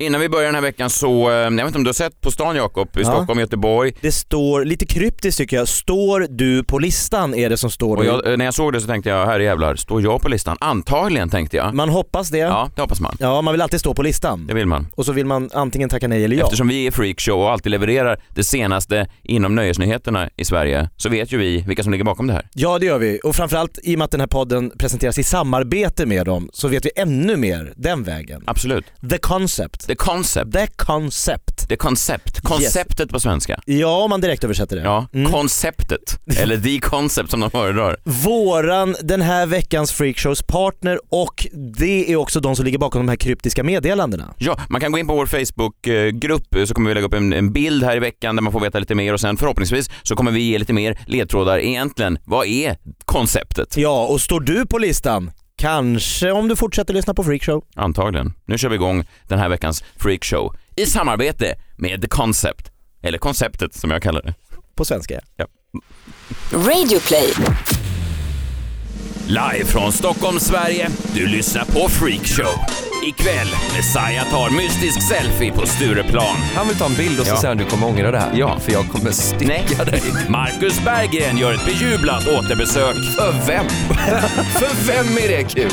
Innan vi börjar den här veckan så, eh, jag vet inte om du har sett På stan Jakob, i Ja. Stockholm, Göteborg. Det står, lite kryptiskt tycker jag, står du på listan är det som står Och jag, eh, när jag såg det så tänkte jag, herre jävlar, står jag på listan? Antagligen tänkte jag. Man hoppas det. Ja, det hoppas man. Ja, man vill alltid stå på listan. Det vill man. Och så vill man antingen tacka nej eller ja. Eftersom vi är freakshow och alltid levererar det senaste inom nöjesnyheterna i Sverige så vet ju vi vilka som ligger bakom det här. Ja det gör vi och framförallt i och med att den här podden presenteras i samarbete med dem så vet vi ännu mer den vägen. Absolut. The concept. The concept. The concept. The concept. Konceptet på svenska. Ja om man direkt översätter det. Ja, Mm. konceptet. Eller the concept som de föredrar. Våran, den här veckans freakshows partner och det är också de som ligger bakom de här kryptiska meddelandena. Ja, man kan gå in på vår Facebookgrupp så kommer vi lägga upp en, en bild här i veckan där man får veta lite mer och sen förhoppningsvis så kommer vi ge lite mer ledtrådar egentligen. Vad är konceptet? Ja, och står du på listan? Kanske om du fortsätter lyssna på freakshow. Antagligen. Nu kör vi igång den här veckans freakshow i samarbete med The Concept. Eller konceptet som jag kallar det. På svenska ja. Radioplay. Live från Stockholm, Sverige. Du lyssnar på Freakshow. Ikväll, Messiah tar mystisk selfie på Stureplan. Han vill ta en bild och så Ja. säger han du kommer ångra det här. Ja. För jag kommer sticka Nej. dig. Marcus Berggren gör ett bejublat återbesök. För vem? För vem är det kul?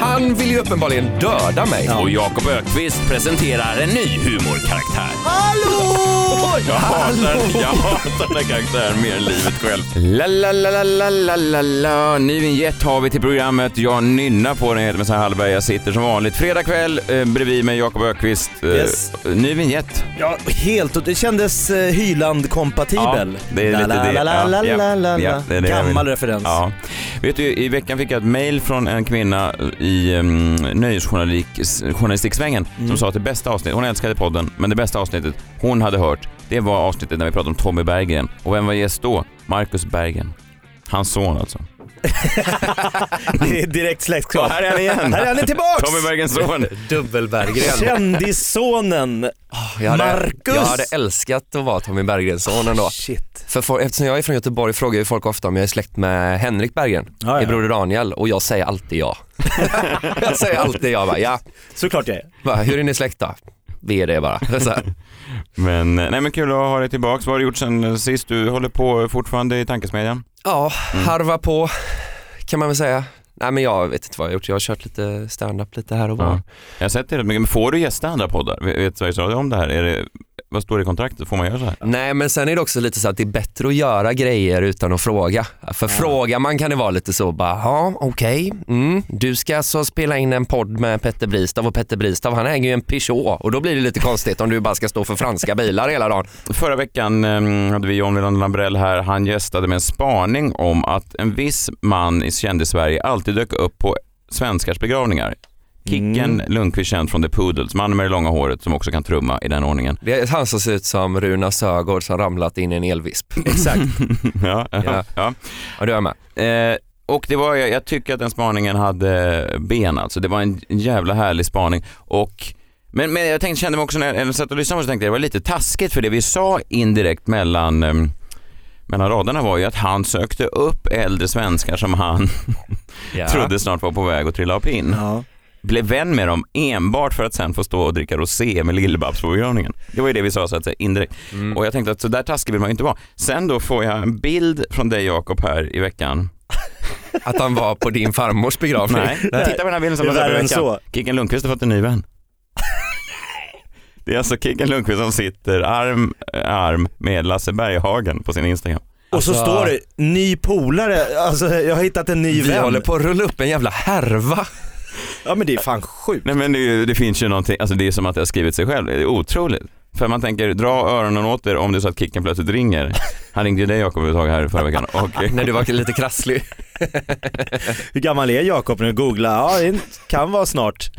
Han vill ju uppenbarligen döda mig. Och Jakob Ökvist presenterar en ny humorkaraktär. Hallå! Jag hatar, jag hatar den här karaktären mer än livet själv. La, la, la, la, la, la, la, la. Ny vignett har vi till programmet. Jag nynnar på den, jag heter Messiah Hallberg. Jag sitter som vanligt fredag kväll eh, bredvid mig Jakob Ökvist. Eh, Yes. Ny vignett. Ja, helt. Det kändes eh, Hyland-kompatibel. Ja, det är lite la, det. La, la, Ja, la, ja, la, la, ja, la. det är det jag Gammal vill. referens. Ja. Vet du, i veckan fick jag ett mail från en kvinna i um, nöjesjournalistiksvängen Mm. som sa att det bästa avsnittet, hon älskade podden, men det bästa avsnittet hon hade hört, det var avsnittet när vi pratade om Tommy Berggren. Och vem var gäst då? Marcus Berggren. Hans son alltså. Det är direkt släktskap. Ja, här är han igen. Här är han tillbaks! Tommy Berggrens son. Dubbelberggren. Kändissonen Jag hade, Marcus! jag hade älskat att vara Tommy Berggrens son ändå. Shit. För folk, eftersom jag är från Göteborg frågar ju folk ofta om jag är släkt med Henrik Berggren, Ja, ja. min broder Daniel och jag säger alltid ja. jag säger alltid ja bara, ja. Såklart jag är. Bara, Hur är ni släkta? Vi är det bara. Men, nej men kul att ha dig tillbaks. Vad har du gjort sen sist? Du håller på fortfarande i tankesmedjan? Ja, Mm. harva på kan man väl säga. Nej men jag vet inte vad jag har gjort, jag har kört lite stand-up lite här och var. Ja. Jag har sett det rätt mycket. Men får du gästa andra poddar? Vet vet Sveriges Radio om det här? Är det, vad står det i kontraktet? Får man göra så här? Nej men sen är det också lite så att det är bättre att göra grejer utan att fråga. För frågar man kan det vara lite så bara, ja okej, mm. du ska alltså spela in en podd med Petter Bristav och Petter Bristav han äger ju en Peugeot och då blir det lite konstigt om du bara ska stå för franska bilar hela dagen. Förra veckan eh, hade vi John Wilander Lambrell här. Han gästade med en spaning om att en viss man i kändis-Sverige alltid dök upp på svenskars begravningar. Kicken Lundqvist känd från The Poodles, mannen med det långa håret som också kan trumma i den ordningen. Det är han som ser ut som Runa Sögaard som ramlat in i en elvisp. Exakt. ja, ja. Ja. ja. Ja du är med. Eh, och det var, jag, jag tycker att den spaningen hade ben alltså. Det var en jävla härlig spaning. Och, men, men jag tänkte, kände mig också när jag satt och lyssnade på det så tänkte jag det var lite taskigt för det vi sa indirekt mellan ehm, mellan raderna var ju att han sökte upp äldre svenskar som han Ja. trodde snart var på väg att trilla av pinn. Ja. Blev vän med dem enbart för att sen få stå och dricka rosé med Lill-Babs på begravningen. Det var ju det vi sa så att säga indirekt. Mm. Och jag tänkte att så där taskig vill man ju inte vara. Sen då får jag en bild från dig Jakob här i veckan. Att han var på din farmors begravning. Nej, titta på den här bilden som jag än veckan. så. Kicken Lundqvist har fått en ny vän. Det är alltså Kicken Lundqvist som sitter arm i arm med Lasse Berghagen på sin Instagram. Och så Alltså- står det ny polare, alltså jag har hittat en ny Vi vän. håller på att rulla upp en jävla härva. Ja men det är fan sjukt. Nej men det, det finns ju någonting, alltså det är som att jag har skrivit sig själv, det är otroligt. För man tänker, dra öronen åt er om det är så att Kicken plötsligt ringer. Han ringde ju dig Jakob ett tag här förra veckan. Och, När du var lite krasslig. Hur gammal är Jakob nu? Googla, ja det kan vara snart.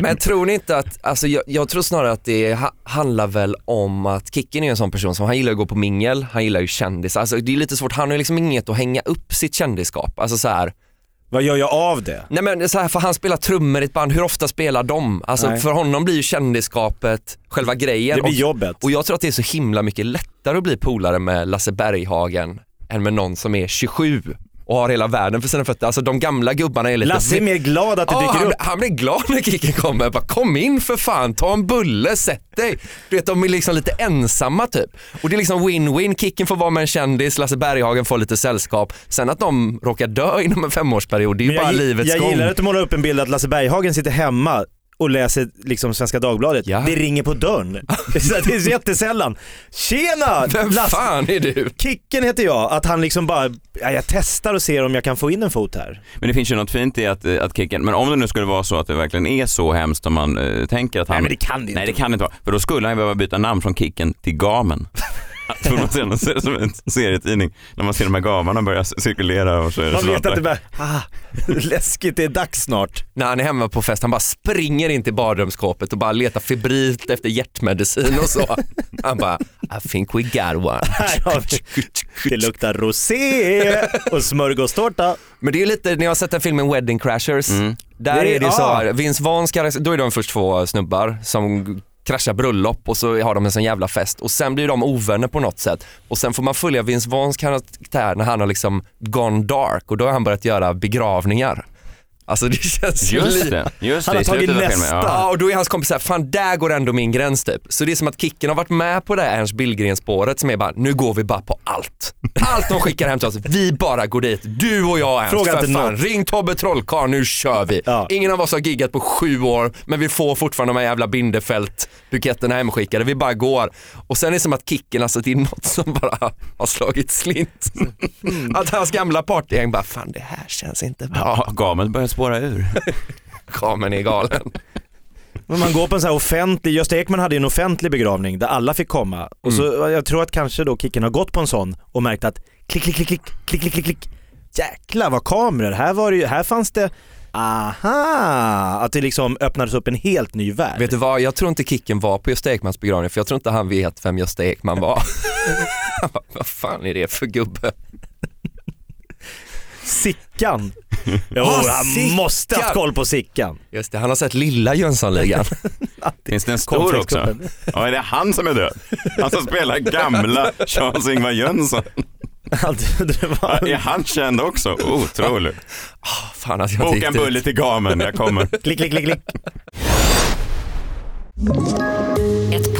Men tror ni inte att, alltså jag, jag tror snarare att det ha, handlar väl om att Kicken är en sån person som, han gillar att gå på mingel, han gillar ju kändisar, alltså det är lite svårt, han har ju liksom inget att hänga upp sitt kändisskap, alltså så här. Vad gör jag av det? Nej men så här, för han spelar trummor i ett band, hur ofta spelar de? Alltså Nej. för honom blir ju kändisskapet själva grejen. Det blir och, jobbet. och jag tror att det är så himla mycket lättare att bli polare med Lasse Berghagen än med någon som är 27. Och har hela världen för sina fötter. Alltså de gamla gubbarna är lite... Lasse är mer glad att Ja, dyker han, upp. han blir glad när Kicken kommer. Bara, kom in för fan, ta en bulle, sätt dig. Du vet, de är liksom lite ensamma typ. Och det är liksom win-win. Kicken får vara med en kändis, Lasse Berghagen får lite sällskap. Sen att de råkar dö inom en femårsperiod, det är ju bara jag, livets jag gång. gillar att du målar upp en bild att Lasse Berghagen sitter hemma och läser liksom Svenska Dagbladet. Ja. Det ringer på dörren. Det är så- det är så jättesällan. Tjena! Vem Lasse- fan är du? Kicken heter jag. Att han liksom bara, ja, jag testar och ser om jag kan få in en fot här. Men det finns ju något fint i att, eh, att Kicken, men om det nu skulle vara så att det verkligen är så hemskt som man eh, tänker att han... Nej men det kan det inte. Nej det kan inte vara, för då skulle han behöva byta namn från Kicken till Gamen. För man ser, man ser det som en serietidning, när man ser de här gamarna börja cirkulera och så är det Man vet att det bara, ah, läskigt, det är dags snart. När han är hemma på fest, han bara springer in till badrumsskåpet och bara letar febrilt efter hjärtmedicin och så. Han bara, I think we got one. Det luktar rosé och smörgåstårta. Men det är ju lite, ni har sett den filmen Wedding Crashers. Mm. Där Det är- är det ju så ah. här, Vince Vaughn ska, då är de först två snubbar som kraschar bröllop och så har de en sån jävla fest och sen blir de ovänner på något sätt och sen får man följa Vince Vaughns karaktär när han har liksom gone dark och då har han börjat göra begravningar. Alltså det känns ju Just lite... det, just Han det. har slutet tagit nästa. Ja. Ja, och då är hans kompis såhär, fan där går ändå min gräns typ. Så det är som att Kicken har varit med på det här Ernst Billgren-spåret som är bara, nu går vi bara på allt. Allt de skickar hem till oss, vi bara går dit. Du och jag Ernst, Fråga för inte fan. något. Ring Tobbe Trollkarl, nu kör vi. Ja. Ingen av oss har giggat på sju år, men vi får fortfarande de här jävla Bindefält-buketterna hemskickade. Vi bara går. Och sen är det som att Kicken, alltså det är något som bara har slagit slint. Att hans gamla partygäng bara, fan det här känns inte bra. Ja, Gamen börjar spåra ur. Kamen är galen. Men man går på en sån här offentlig, Gösta Ekman hade ju en offentlig begravning där alla fick komma. Och så, jag tror att kanske då Kicken har gått på en sån och märkt att klick, klick, klick, klick, klick, klick, klick, klick. Jäklar vad kameror, här var det ju, här fanns det, aha, att det liksom öppnades upp en helt ny värld. Vet du vad, jag tror inte Kicken var på Gösta Ekmans begravning för jag tror inte han vet vem Gösta Ekman var. Vad fan är det för gubbe? Sickan. Jo, Ah, han Sickan. måste haft koll på Sickan. Just det, han har sett lilla Jönssonligan. Finns det en stor också? Ja, är det han som är död? Han som spelar gamla Charles-Ingvar Jönsson. Var Är han känd också? Otroligt. fan att jag inte Boka en bulle till Gamen, jag kommer. klick, klick, klick, klick.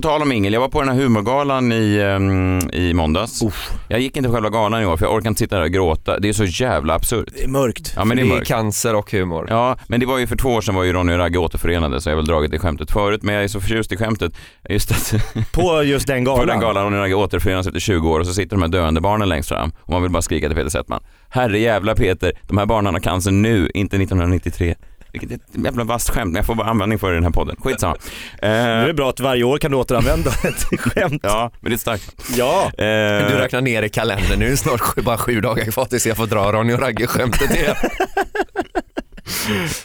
På tal om Ingel, jag var på den här humorgalan i, ehm, i måndags. Jag gick inte på själva galan i år för jag orkar inte sitta där och gråta. Det är så jävla absurt. Det är mörkt. Ja men det är mörkt. cancer och humor. Ja, men det var ju för två år sedan var ju Ronny och Ragge återförenade så jag har väl dragit det skämtet förut men jag är så förtjust i skämtet. Just att På just den på galan. den galan Ronny och Ragge återförenas efter 20 år och så sitter de här döende barnen längst fram och man vill bara skrika till Peter Settman. Herre jävla Peter, de här barnen har cancer nu, inte 1993. Vilket är ett jävla vasst skämt men jag får bara användning för det i den här podden. Skitsamma. Det är Eh, bra att varje år kan du återanvända ett skämt. ja, men det är starkt. Ja. Eh, Du räknar ner i kalendern, nu är det snart sju, bara sju dagar kvar tills jag får dra Ronny och Ragge-skämtet igen.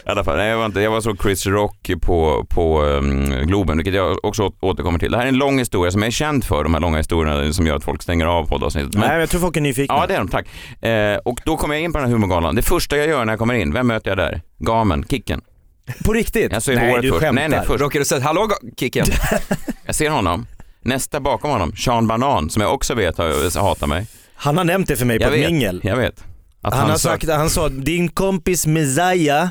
I alla fall, nej, jag, var inte, jag var så Chris Rock på, på um, Globen, vilket jag också återkommer till. Det här är en lång historia som jag är känd för, de här långa historierna som gör att folk stänger av poddavsnittet. Men- Nej, jag tror folk är nyfikna. Ja det är de, tack. Eh, och då kommer jag in på den här humorgalan. Det första jag gör när jag kommer in, vem möter jag där? Gamen, Kicken. På riktigt? Jag ser nej, håret du först. skämtar. Nej, nej, först. Råkar du säga hallå Kicken? Jag ser honom. Nästa bakom honom, Sean Banan, som jag också vet har- hatar mig. Han har nämnt det för mig på Jag ett vet, mingel. jag vet. Att Han, har sa- sagt, han sa din kompis Messiah,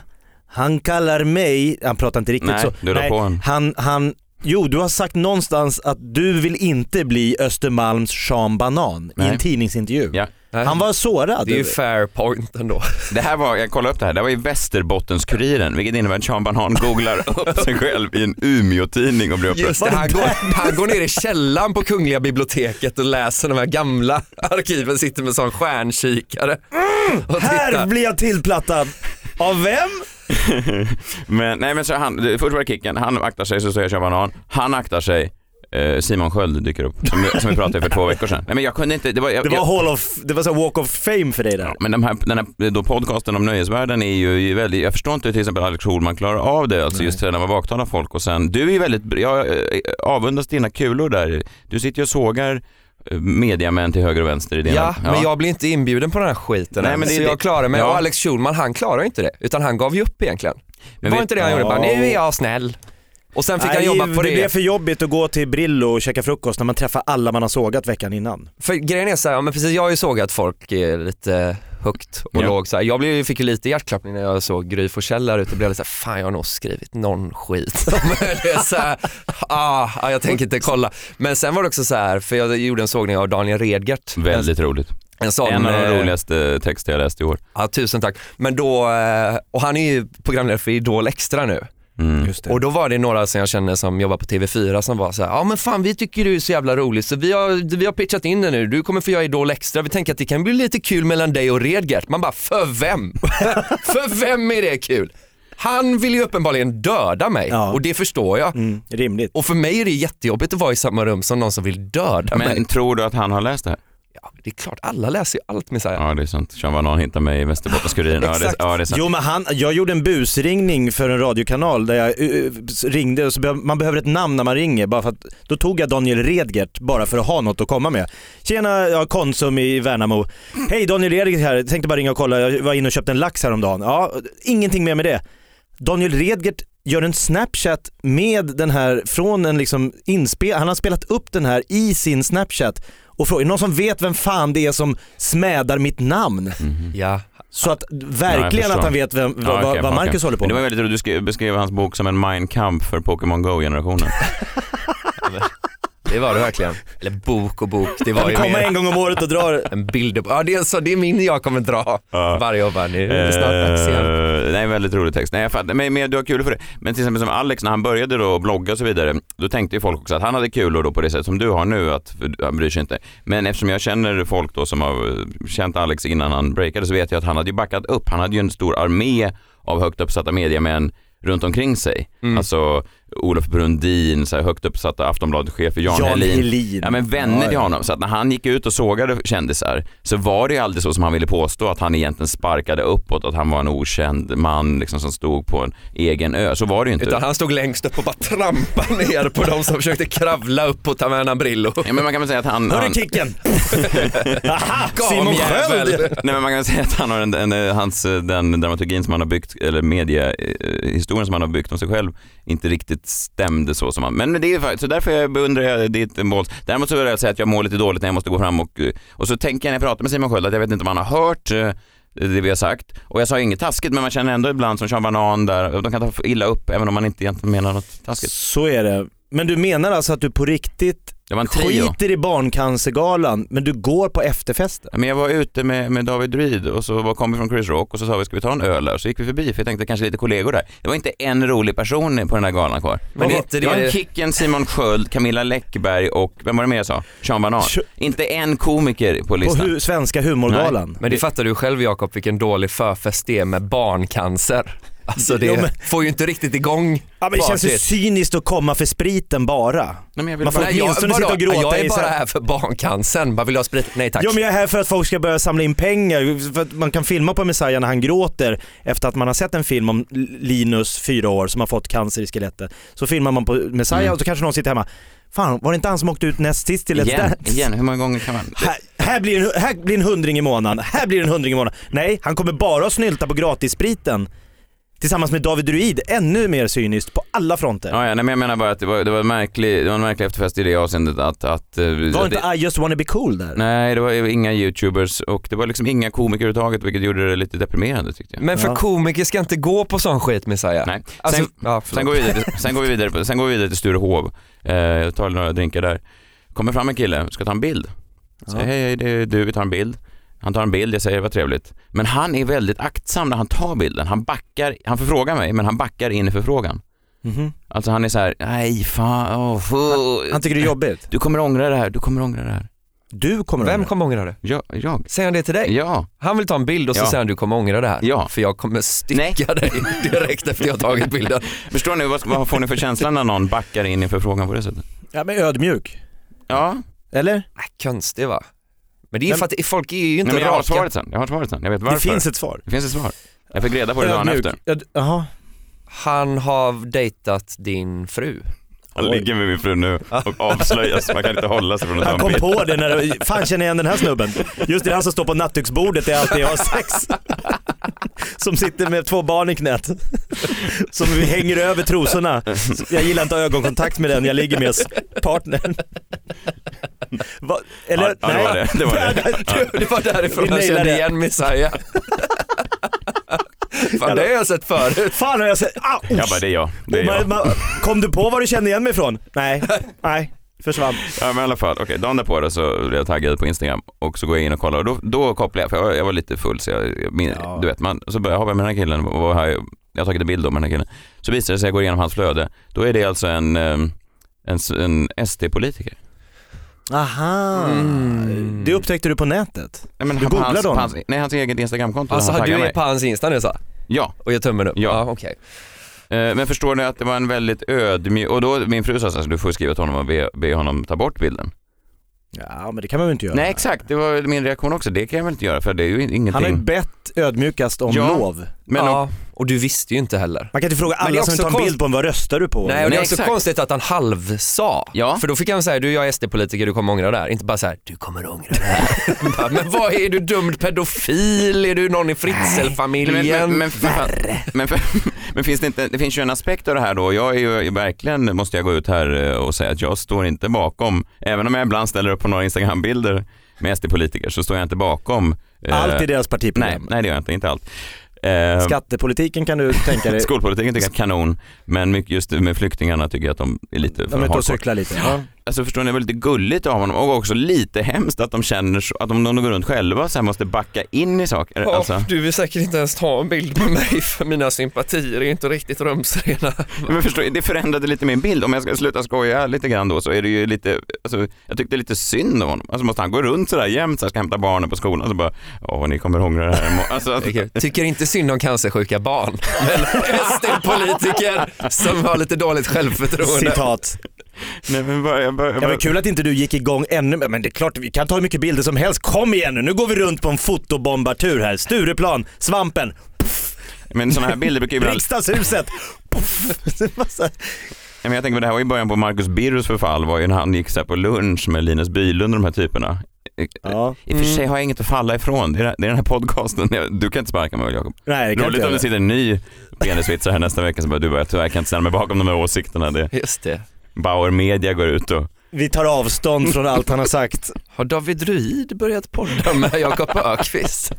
han kallar mig, han pratar inte riktigt Nej, så. du la på en. han, han, jo du har sagt någonstans att du vill inte bli Östermalms Sean Banan i Nej. en tidningsintervju. Ja. Han var sårad. Det är ju fair point ändå. Det här var, jag kollade upp det här, det var i Västerbottens-Kuriren, vilket innebär att Sean Banan googlar upp sig själv i en Umeå-tidning och blir upprörd. Han går, han går ner i källaren på Kungliga biblioteket och läser de här gamla arkiven, sitter med sån stjärnkikare. Här blir jag tillplattad. Av vem? Men nej men så han, först var det Kicken, han aktar sig så säger Sean Banan, han aktar sig eh, Simon Sköld dyker upp, som, som vi pratade för två veckor sedan. Nej, men jag kunde inte, det var, jag, Det var, jag, hall of, det var så walk of fame för dig där. Ja, men de här, den här då podcasten om nöjesvärlden är ju väldigt, jag förstår inte hur till exempel Alex Schulman klarar av det, alltså just det när man baktalar folk och sen, du är ju väldigt, jag eh, avundas dina kulor där. Du sitter ju och sågar eh, mediamän till höger och vänster i dina... Ja, men jag blir inte inbjuden på den här skiten Nej, än, men det så det- jag klarar mig. Ja. Och Alex Schulman, han klarar inte det. Utan han gav ju upp egentligen. Men var vi- inte det han gjorde? Bara, nu är jag snäll. Och sen fick han Nej, jobba på det det. blev för jobbigt att gå till Brillo och käka frukost när man träffar alla man har sågat veckan innan. För grejen är så här, ja, men precis, jag har ju sågat folk eh, lite högt och Ja. lågt. Så här. Jag blev, fick ju lite hjärtklappning när jag såg Gry Forssell där ute. blev lite så här, fan jag har nog skrivit någon skit. Så här, ah, ah, jag tänker inte kolla. Men sen var det också så här, för jag gjorde en sågning av Daniel Redgert. Väldigt roligt. En, en sån, En av de eh, roligaste texter jag läst i år. Ja, tusen tack. Men då, eh, och han är ju programledare för Idol Extra nu. Mm. Just det. Och då var det några som jag känner som jobbar på TV4 som var så här, ja men fan vi tycker du är så jävla rolig så vi har, vi har pitchat in det nu, du kommer få göra Idol Extra, vi tänker att det kan bli lite kul mellan dig och Redgert. Man bara, för vem? för vem är det kul? Han vill ju uppenbarligen döda mig Ja. och det förstår jag. Mm, rimligt. Och för mig är det jättejobbigt att vara i samma rum som någon som vill döda mig. Men tror du att han har läst det här? Ja, det är klart, alla läser ju allt Messiah. Ja det är sant. Sean Banan hittar mig i Västerbottens-Kuriren. Ja, det, Exakt. ja det är sant. Jo men han, jag gjorde en busringning för en radiokanal där jag uh, ringde och så be- man behöver ett namn när man ringer bara för att då tog jag Daniel Redgert bara för att ha något att komma med. Tjena, jag har Konsum i Värnamo. Hej Daniel Redgert här, tänkte bara ringa och kolla, jag var inne och köpte en lax häromdagen. Ja, ingenting mer med det. Daniel Redgert gör en snapchat med den här från en liksom inspel, han har spelat upp den här i sin snapchat och frågar, någon som vet vem fan det är som smädar mitt namn? Ja. Så att verkligen att han vet vem, vad, Ja, okej, vad, Marcus okej. håller på Men Det var med. väldigt roligt, du skrev, beskrev hans bok som en Mein Kampf för Pokémon Go-generationen. Det var det verkligen. Eller bok och bok, det var ju kommer mer en gång om året och drar en bild. Ja det är, så, det är min jag kommer dra varje år. bara, Nu är det snart dags igen. Eh, nej, väldigt rolig text. Nej, jag fattar, men, men du har kul för det. Men till exempel som Alex, när han började då blogga och så vidare, då tänkte ju folk också att han hade kul och då på det sätt som du har nu, att han bryr sig inte. Men eftersom jag känner folk då som har eh, känt Alex innan han breakade så vet jag att han hade ju backat upp. Han hade ju en stor armé av högt uppsatta mediamän runt omkring sig. Mm. Alltså Olof Brundin, så här högt uppsatta Aftonbladet-chefer, Jan, Jan Helin. Helin. Ja men vänner till ja. honom. Så att när han gick ut och sågade kändisar så var det ju aldrig så som han ville påstå att han egentligen sparkade uppåt, att han var en okänd man liksom, som stod på en egen ö. Så var det ju inte. Utan han stod längst upp och bara trampade ner på de som försökte kravla upp på Taverna Brillo. Ja, men man kan väl säga att han... han Hörru Kicken! Aha, Simon. Sköld! Nej men man kan säga att han har en, en, hans, den dramaturgin som han har byggt, eller mediehistorien som han har byggt om sig själv, inte riktigt stämde så som han... Men det är faktiskt, så därför jag beundrar jag ditt mål. Däremot så vill jag säga att jag mår lite dåligt när jag måste gå fram och... Eh, och så tänker jag när jag pratar med Simon Sköld att jag vet inte om han har hört eh, det vi har sagt. Och jag sa inget taskigt men man känner ändå ibland som Sean Banan där, de kan ta illa upp även om man inte egentligen menar något taskigt. Så är det. Men du menar alltså att du på riktigt det var en trio. skiter i Barncancergalan men du går på efterfesten? Men jag var ute med, med David Druid och så var- kom vi från Chris Rock och så sa vi ska vi ta en öl där? Så gick vi förbi för jag tänkte kanske lite kollegor där. Det var inte en rolig person på den där galan kvar. Men det, inte det var det- en Kicken, Simon Sköld, Camilla Läckberg och vem var det mer jag sa? Sean Banan. Sh- Inte en komiker på På listan. hu- Svenska humorgalan? Men det fattar du själv Jakob vilken dålig förfest det är med barncancer. Alltså det Jo, men- får ju inte riktigt igång Ja men det känns ju cyniskt att komma för spriten bara. Nej, men jag vill Man får bara... Nej, jag, åtminstone sitta och gråta jag är bara här- för barncancern, bara vill ha sprit? Nej tack. Ja men jag är här för att folk ska börja samla in pengar, för att man kan filma på Messiah när han gråter efter att man har sett en film om Linus, fyra år, som har fått cancer i skelettet. Så filmar man på Messiah Mm. och så kanske någon sitter hemma, fan var det inte han som åkte ut näst sist till Let's Igen, Dance? igen, hur många gånger kan man... Här, här, blir en, här blir en hundring i månaden, här blir en hundring i månaden. Nej, han kommer bara att snylta på gratisspriten. Tillsammans med David Druid, ännu mer cyniskt på alla fronter. Ja, ja, nej, men jag menar bara att det var, det var, en, märklig, det var en märklig efterfest i det avseendet att... att eh, Var det, inte I just wanna be cool där? Nej, det var inga youtubers och det var liksom inga komiker överhuvudtaget vilket gjorde det lite deprimerande tyckte jag. Men för Ja. komiker ska inte gå på sån skit Messiah. Nej. Alltså, sen, ja, sen, går vi vidare, sen, går vi vidare, sen går vi vidare till Sturehov. Eh, jag tar några drinkar där. Kommer fram en kille, ska ta en bild. Säger Ja. hej, hej, det är du, vi tar en bild. Han tar en bild, jag säger vad trevligt. Men han är väldigt aktsam när han tar bilden. Han backar, han förfrågar mig, men han backar in i förfrågan. Mhm. Alltså han är så här, nej fan, oh, oh. Han tycker det är jobbigt. Du kommer ångra det här, du kommer ångra det här. Du kommer Vem kommer ångra det? Jag, jag. Säger han det till dig? Ja, Han vill ta en bild och så Ja. säger han du kommer ångra det här. Ja. För jag kommer stycka dig direkt efter jag tagit bilden. förstår ni vad, vad får ni för känsla när någon backar in i förfrågan på det sättet? Ja men ödmjuk. Ja, Eller? Nej, konstig va? Men det är Men- för att folk är ju inte Nej, men jag har raka. svaret sen. Jag har svaret sen. Jag vet varför. Det finns ett svar. Det finns ett svar. Jag fick reda på det dagen Ödmjuk. efter. Jaha. Han har dejtat din fru. Han ligger med min fru nu och avslöjas. Man kan inte hålla sig från att ta Han en kom bild. på det när det, fan känner jag igen den här snubben. Just det, han som står på nattduksbordet är alltid jag har sex. Som sitter med två barn i knät. Som vi hänger över trosorna. Jag gillar inte ögonkontakt med den jag ligger med partnern. Va, eller, Ja, ja, det var det. Det var det. Det var därifrån nailar kände det. igen Messiah. Fan det har jag sett förut. Fan har jag sett, ah, Jag bara, det är jag. Det är man, jag. man, kom du på var du kände igen mig ifrån? Nej, nej, försvann. Ja men i alla fall, okej, dagen därpå då så blev jag taggad på Instagram och så går jag in och kollar och då, då kopplar jag, för jag, var- jag var lite full så jag, jag min, Ja. du vet, man, så börjar jag med den här killen och vad har jag, jag har tagit en bild med den här killen. Så visar det sig, jag går igenom hans flöde, då är det alltså en, ehm, en, en SD-politiker. Aha, Mm. det upptäckte du på nätet? Nej, men Du googlade honom? hans, nej, hans eget Instagramkonto. Alltså han du är mig. på hans Insta nu så? Ja, Och gör tummen upp? Ja. okej. eh, men förstår ni att det var en väldigt ödmjuk, och då min fru sa så här, så du får skriva till honom och be, be honom ta bort bilden. Ja men det kan man väl inte göra? Nej exakt, det var min reaktion också, det kan jag väl inte göra för det är ju ingenting. Han har ju bett ödmjukast om Ja. lov. men ja, och du visste ju inte heller. Man kan inte fråga alla som tar en konst- bild på en, vad röstar du på? Nej och det är Nej, också exakt. konstigt att han halvsa. Ja. För då fick han säga, du jag är SD-politiker, du kommer ångra det här. Inte bara så här, du kommer ångra det här. Bara, men vad är du dömd pedofil? Är du någon i Fritzl-familjen? Men, men, men, men, men, men, men finns det inte, det finns ju en aspekt av det här då. Jag är ju verkligen, måste jag gå ut här eh, och säga att jag står inte bakom, även om jag ibland ställer upp på några Instagram-bilder med SD-politiker så står jag inte bakom. eh, Allt i deras Nej, partiprogram. nej det gör jag inte, inte allt. Eh, Skattepolitiken kan du tänka dig, Skolpolitiken tycker jag är kanon, men just med flyktingarna tycker jag att de är lite de för är ute och cyklar lite. Ja. Alltså förstår ni, det var lite gulligt av honom och också lite hemskt att de känner så, att de, de går runt själva så här måste backa in i saker. Ja, Alltså. Du vill säkert inte ens ta en bild på mig för mina sympatier är inte riktigt rumsrena. Men förstår, det förändrade lite min bild. Om jag ska sluta skoja lite grann då så är det ju lite, alltså, jag tyckte lite synd om honom. Alltså måste han gå runt sådär jämt så här, ska hämta barnen på skolan så bara, åh ni kommer ångra det här imorgon." alltså, alltså, Tycker inte synd om cancersjuka barn, men SD-politiker som har lite dåligt självförtroende. Citat. Nej, men bara, jag bara, jag Ja, bara, men kul att inte du gick igång ännu men det är klart vi kan ta hur mycket bilder som helst. Kom igen nu, nu går vi runt på en fotobombartur här. Stureplan, Svampen, men sådana här bilder brukar ju ibland, Riksdagshuset. Puff. Men jag tänker, det här var i början på Marcus Birros förfall var ju när han gick så här på lunch med Linus Bylund och de här typerna. Ja. I och för sig har jag inget att falla ifrån. Det är, det är den här podcasten. Du kan inte sparka mig Jakob? Nej, det kan Roligt inte om det sitter en ny penisvitsare här nästa vecka så bara du bara, tyvärr kan jag inte ställa mig bakom de här åsikterna. Det, Just det. Bauer Media går ut och Vi tar avstånd från allt han har sagt. Har David Druid börjat podda med Jakob Ökvist?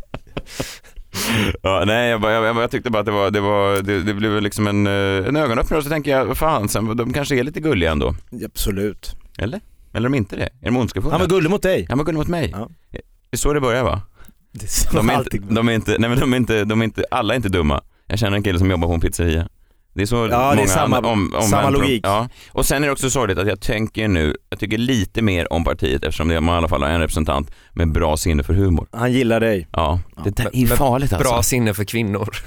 Ja, nej, jag, bara, jag, jag, tyckte bara att det var, det var, det, det blev liksom en, eh, en ögonöppnare och så tänker jag, vad fan, sen, de kanske är lite gulliga ändå. Absolut. Eller? Eller är de inte det? Är de ondskefulla? Han var gullig mot dig. Han var gullig mot mig. Ja. Det är så det börjar va? Det är så De är, inte, de är inte, nej men de är inte, de är inte, alla är inte dumma. Jag känner en kille som jobbar på en pizzeria. Det är så det är många samma- om, om samma logik. Ja. Och sen är det också sorgligt att jag tänker nu, jag tycker lite mer om partiet eftersom det, man i alla fall har en representant med bra sinne för humor. Han gillar dig. Ja, det där är farligt alltså. Bra sinne för kvinnor.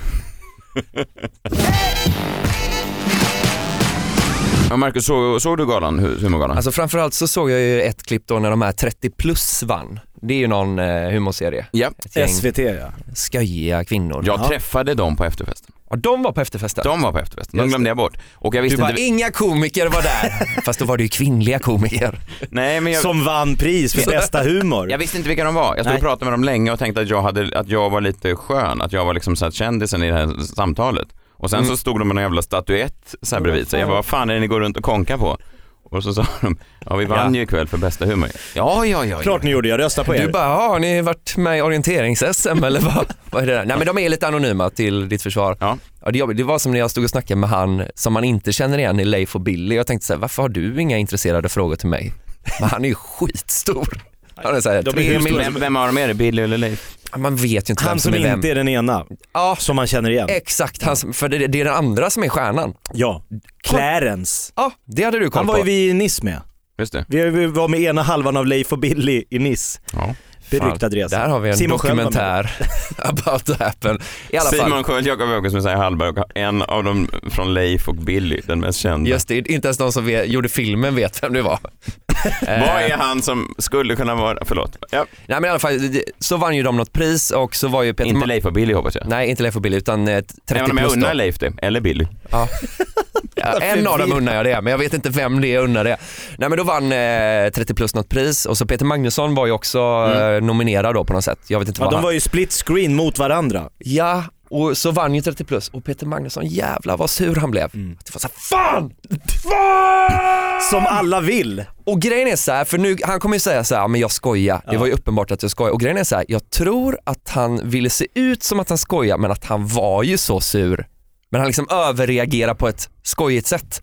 Ja, Marcus, såg, såg du galan, hu- humorgalan? Alltså framförallt så såg jag ju ett klipp då när de här 30 plus vann. Det är ju någon eh, humorserie. ja. SVT ja. sköjiga kvinnor. Jag Ja. träffade dem på efterfesten. Ja, de var på efterfesten. De var på efterfesten, de glömde jag bort. Och jag du visste bara, inte... inga komiker var där. Fast då var det ju kvinnliga komiker. Nej, men jag... Som vann pris för bästa humor. Jag visste inte vilka de var. Jag stod och pratade med dem länge och tänkte att jag, hade, att jag var lite skön, att jag var liksom så här kändisen i det här samtalet. Och sen Mm. så stod de med en jävla statyett så här bredvid sig. Jag bara, vad fan är det ni går runt och konkar på? Och så sa de, ja vi vann ju ikväll för bästa humor. Ja, ja, ja. Klart ni gjorde, jag röstar på Du er. bara, ja, har ni varit med i orienterings-SM eller vad, vad är det där? Nej men de är lite anonyma till ditt försvar. Ja. Ja, det, det var som när jag stod och snackade med han som man inte känner igen i Leif och Billy. Jag tänkte så här, varför har du inga intresserade frågor till mig? Men han är ju skitstor. Han är så här, De är Vem, vem av dem är det? Billy eller Leif? Man vet ju inte vem Han som som är vem. inte är den ena, Ja, som man känner igen. exakt. Han, som- för det, det är den andra som är stjärnan. Ja. Clarence. Ja, det hade du koll Han var på. ju vi i Nice med. Just det. Vi vi var med ena halvan av Leif och Billy i Nice. Ja. Beryktad resa. Där har vi en Simon dokumentär about to happen. I alla fall. Simon Sköld, Jakob Öqvist, Messiah Hallberg och en av dem från Leif och Billy, den mest kända. Just det, inte ens de som vet, gjorde filmen vet vem det var. Vad är han som skulle kunna vara, förlåt, ja, Nej men i alla fall, så vann ju de något pris och så var ju Peter inte Leif och Billy hoppas jag. Nej, inte Leif och Billy utan eh, 30 Även om jag plus unnar Leif det, eller Billy. Ja. Ja, en av dem unnar jag det, men jag vet inte vem det är jag unnar det. Nej men då vann eh, 30 plus något pris och så Peter Magnusson var ju också eh, nominerad då på något sätt. Jag vet inte Ja, vad de han... var ju split screen mot varandra. Ja, och så vann ju 30 plus och Peter Magnusson, jävlar vad sur han blev. Det var så här, fan! Fan! Som alla vill. Och grejen är så här, för nu, han kommer ju säga så här, men jag skojar. Det var ju uppenbart att jag skojar. Och grejen är så här, jag tror att han ville se ut som att han skojar men att han var ju så sur. Men han liksom överreagerar på ett skojigt sätt.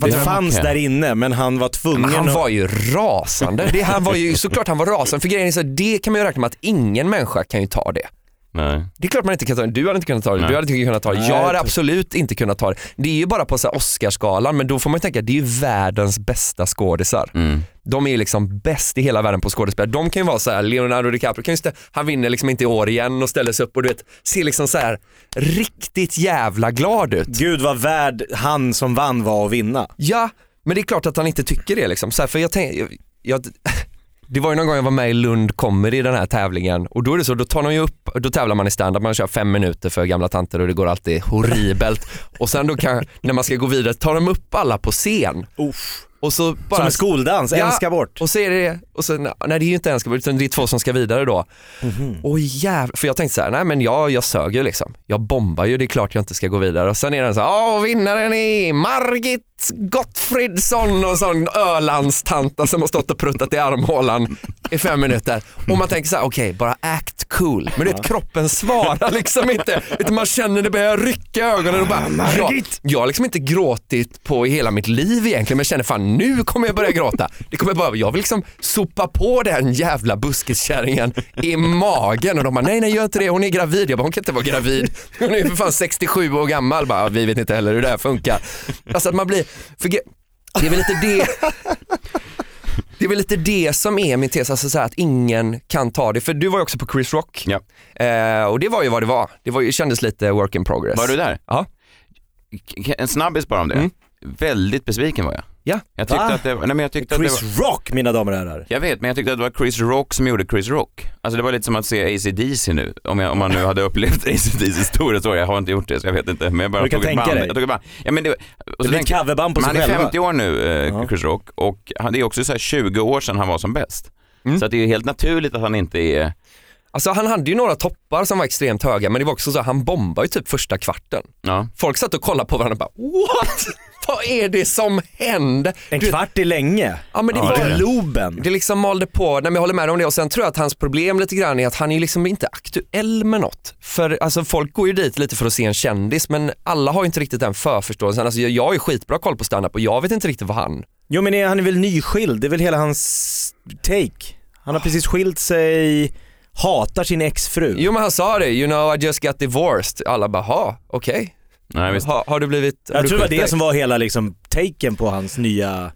För det fanns där inne men han var tvungen Men han att... var ju rasande. Det, han var ju, såklart han var rasande. För grejen är så det kan man ju räkna med att ingen människa kan ju ta det. Nej. Det är klart man inte kan ta det. Du hade inte kunnat ta det, Nej. du hade inte kunnat ta det. Nej, Jag hade absolut inte kunnat ta det. Det är ju bara på så här Oscarsgalan, men då får man ju tänka, det är ju världens bästa skådisar. Mm. De är ju liksom bäst i hela världen på skådespel. De kan ju vara så här, Leonardo DiCaprio, kan ju stä- han vinner liksom inte i år igen och ställer sig upp och du vet, ser liksom så här riktigt jävla glad ut. Gud vad värd han som vann var att vinna. Ja, men det är klart att han inte tycker det liksom. Så här, för jag tänk, jag, jag, det var ju någon gång jag var med i Lund Comedy i den här tävlingen och då är det så, då tar de ju upp, då tävlar man i standup, man kör fem minuter för gamla tanter och det går alltid horribelt. och sen då kan, när man ska gå vidare, tar de upp alla på scen. Uff. Och så bara, Som en skoldans, en ska bort. Och så är det, och så, nej det är ju inte en ska bort utan det är två som ska vidare då. Mhm. Och jävlar, för jag tänkte så här, nej men jag, jag sög ju liksom. Jag bombar ju, det är klart jag inte ska gå vidare. Och sen är den så här, åh vinnaren är Margit Gottfridsson och sån Ölandstanta som har stått och pruttat i armhålan i fem minuter. Och man tänker så här, okej bara act cool. Men det kroppen svarar liksom inte. Utan man känner det börjar rycka i ögonen och bara, jag, jag har liksom inte gråtit på hela mitt liv egentligen men jag känner fan nu kommer jag börja gråta. Det kommer bara, jag vill liksom sopa på den jävla buskeskärringen i magen och de bara nej nej gör inte det, hon är gravid. Jag bara hon kan inte vara gravid. Hon är för fan 67 år gammal. Bara, vi vet inte heller hur det här funkar. Alltså att man blir, för det är väl lite det det är väl lite det som är min tes, alltså så att ingen kan ta det. För du var ju också på Chris Rock Ja. eh, och det var ju vad det var. Det var ju, kändes lite work in progress. Var du där? Ja. En snabbis bara om det. Mm. Väldigt besviken var jag. Ja. Jag tyckte Va? att det, nej men jag tyckte att det var, Chris Rock mina damer och herrar. jag vet, men jag tyckte att det var Chris Rock som gjorde Chris Rock. Alltså det var lite som att se AC/DC nu, om, jag, om man nu hade upplevt AC/DCs stora så jag har inte gjort det så jag vet inte. Men jag bara Du kan tog ett tänka band. dig. Jag tog ett band. Ja, men det, Det blir ett coverband på sig han är själva. 50 år nu, eh, Ja. Chris Rock, och han, det är också så här 20 år sedan han var som bäst. Mm. Så att det är helt naturligt att han inte är, Alltså han hade ju några toppar som var extremt höga men det var också så att han bombade ju typ första kvarten. ja. Folk satt och kollade på varandra och bara what? Vad är det som händer? En Du- kvart är länge. Ja men det Ja, var det är Globen. Det liksom malde på, nej men jag håller med om det och sen tror jag att hans problem lite grann är att han är liksom inte aktuell med något. För alltså folk går ju dit lite för att se en kändis men alla har ju inte riktigt den förförståelsen. Alltså jag, jag har ju skitbra koll på standup och jag vet inte riktigt vad han, Jo men är- han är väl nyskild, det är väl hela hans take. Han har precis skilt sig, hatar sin exfru. jo men han sa det, you know I just got divorced. Alla bara, ha okej. Nej, visst. Ha, har du blivit, har jag du tror det var skilt det som var hela liksom taken på hans nya,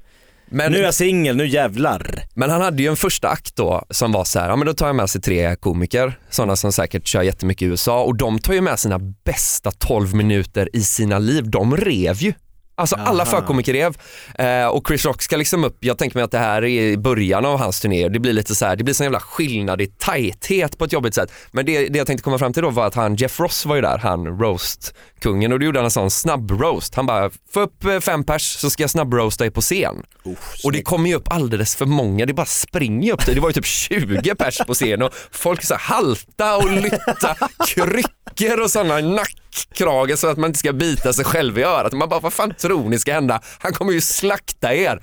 men, nu är jag singel, nu jävlar. men han hade ju en första akt då som var så här, ja men då tar jag med sig tre komiker, sådana som säkert kör jättemycket i USA och de tar ju med sina bästa 12 minuter i sina liv. De rev ju. Alltså alla Aha. förkomiker rev eh, och Chris Rock ska liksom upp, jag tänker mig att det här är i början av hans turné, det blir lite så här, det blir sån jävla skillnad i tajthet på ett jobbigt sätt. Men det, det jag tänkte komma fram till då var att han, Jeff Ross var ju där, han roast-kungen och då gjorde han en sån snabb roast. Han bara, få upp eh, fem pers så ska jag snabb roasta er på scen. och det kommer ju upp alldeles för många, det bara springer upp det. Det var ju typ 20 pers på scen och folk så här halta och lytta, kryckor och sådana nackkrage så att man inte ska bita sig själv i örat. Man bara, vad fan tror ni ska hända? Han kommer ju slakta er.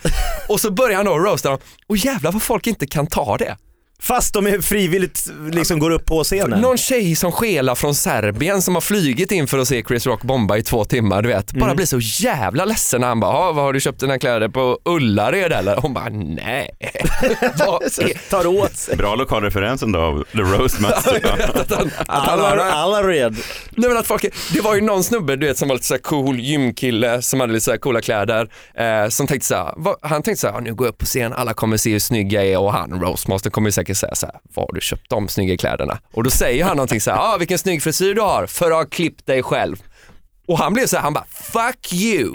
Och så börjar han då roasta dem och jävlar vad folk inte kan ta det. Fast de är frivilligt liksom går upp på scenen. Någon tjej som skelar från Serbien som har flygit in för att se Chris Rock bomba i två timmar, du vet, bara blir så jävla ledsen när han bara, "Ja, vad har du köpt dina kläder på Ullared eller? Hon bara, nej. Tar åt sig. Bra lokalreferens ändå av The Roastmaster. att han, att han Alla, har, alla red. nej men att folk, det var ju någon snubbe du vet som var lite så här cool gymkille som hade lite så här coola kläder eh, som tänkte så här, han tänkte så här, "Ja, nu går jag upp på scen, alla kommer se hur snygg jag är och han, roastmaster, kommer ju säkert försöker säga så här, var har du köpt de snygga kläderna? Och då säger han någonting så här, ah, vilken snygg frisyr du har för att ha klippt dig själv. Och han blev så här, han bara fuck you.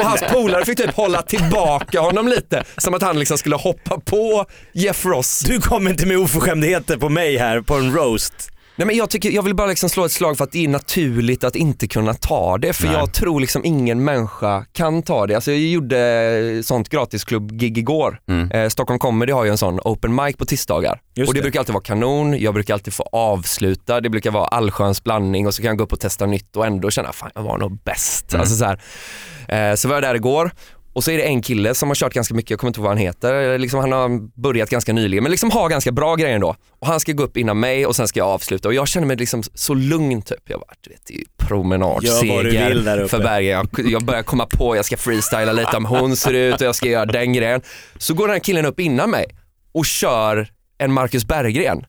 Och hans polare fick typ hålla tillbaka honom lite, som att han liksom skulle hoppa på Jeff Ross. Du kommer inte med oförskämdheter på mig här på en roast. Nej, men jag, tycker, jag vill bara liksom slå ett slag för att det är naturligt att inte kunna ta det. För Nej. jag tror liksom ingen människa kan ta det. Alltså jag gjorde sånt gratisklubb-gig igår. Mm. Eh, Stockholm Comedy har ju en sån open mic på tisdagar. Just och det, det. brukar alltid vara kanon, jag brukar alltid få avsluta, det brukar vara allsköns blandning och så kan jag gå upp och testa nytt och ändå känna fan jag var nog bäst. Mm. Alltså så, här. Eh, så var jag där igår och så är det en kille som har kört ganska mycket, jag kommer inte ihåg vad han heter, liksom han har börjat ganska nyligen men liksom har ganska bra grejer ändå. Och han ska gå upp innan mig och sen ska jag avsluta och jag känner mig liksom så lugn typ. Jag bara, du vet det är ju promenadseger för bergen. Jag, jag börjar komma på, jag ska freestyla lite om hon ser ut och jag ska göra den grejen. Så går den här killen upp innan mig och kör en Marcus Berggren.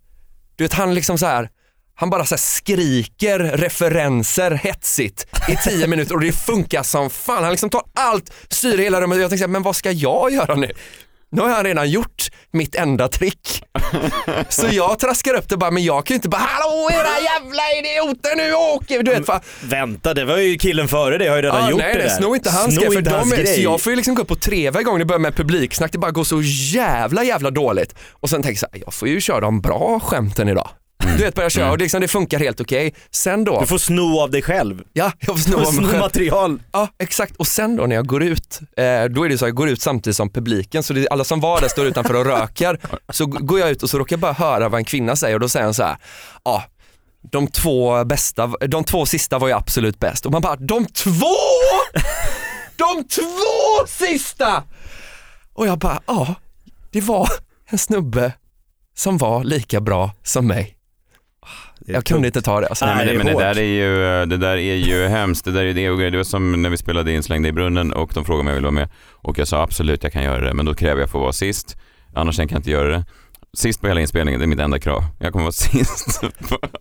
Du vet han liksom så här. Han bara så skriker referenser hetsigt i tio minuter och det funkar som fan. Han liksom tar allt, styr hela rummet och jag tänkte så här, men vad ska jag göra nu? Nu har han redan gjort mitt enda trick. Så jag traskar upp det bara, men jag kan ju inte bara hallå era jävla idioter nu åker. Du vet, fan. Vänta, det var ju killen före dig har ju redan Ah, gjort nej, det nej, där. sno inte hans grej. För de är, så jag får ju liksom gå upp och treva igång det börjar med publiksnack. Det bara går så jävla jävla dåligt. Och sen tänker jag så här, jag får ju köra de bra skämten idag. Du vet, börja köra och det, liksom, det funkar helt okej. Sen då, Du får sno av dig själv. ja, jag får sno av mig själv. material. Ja, exakt. Och sen då när jag går ut, eh, då är det så att jag går ut samtidigt som publiken, så det alla som var där står utanför och röker. Så går jag ut och så råkar jag bara höra vad en kvinna säger och då säger han så här, ja, de två bästa, de två sista var ju absolut bäst. Och man bara, de två! De två sista! Och jag bara, ja, det var en snubbe som var lika bra som mig. Jag kunde inte ta det alltså. Nej, men, det det, men det där är ju, det där är ju hemskt. Det där är det och grejer. Det var som när vi spelade in Släng dig i brunnen och de frågade om jag ville vara med. Och jag sa absolut jag kan göra det, men då kräver jag att få vara sist. Annars tänker jag inte göra det. Sist på hela inspelningen, det är mitt enda krav. Jag kommer vara sist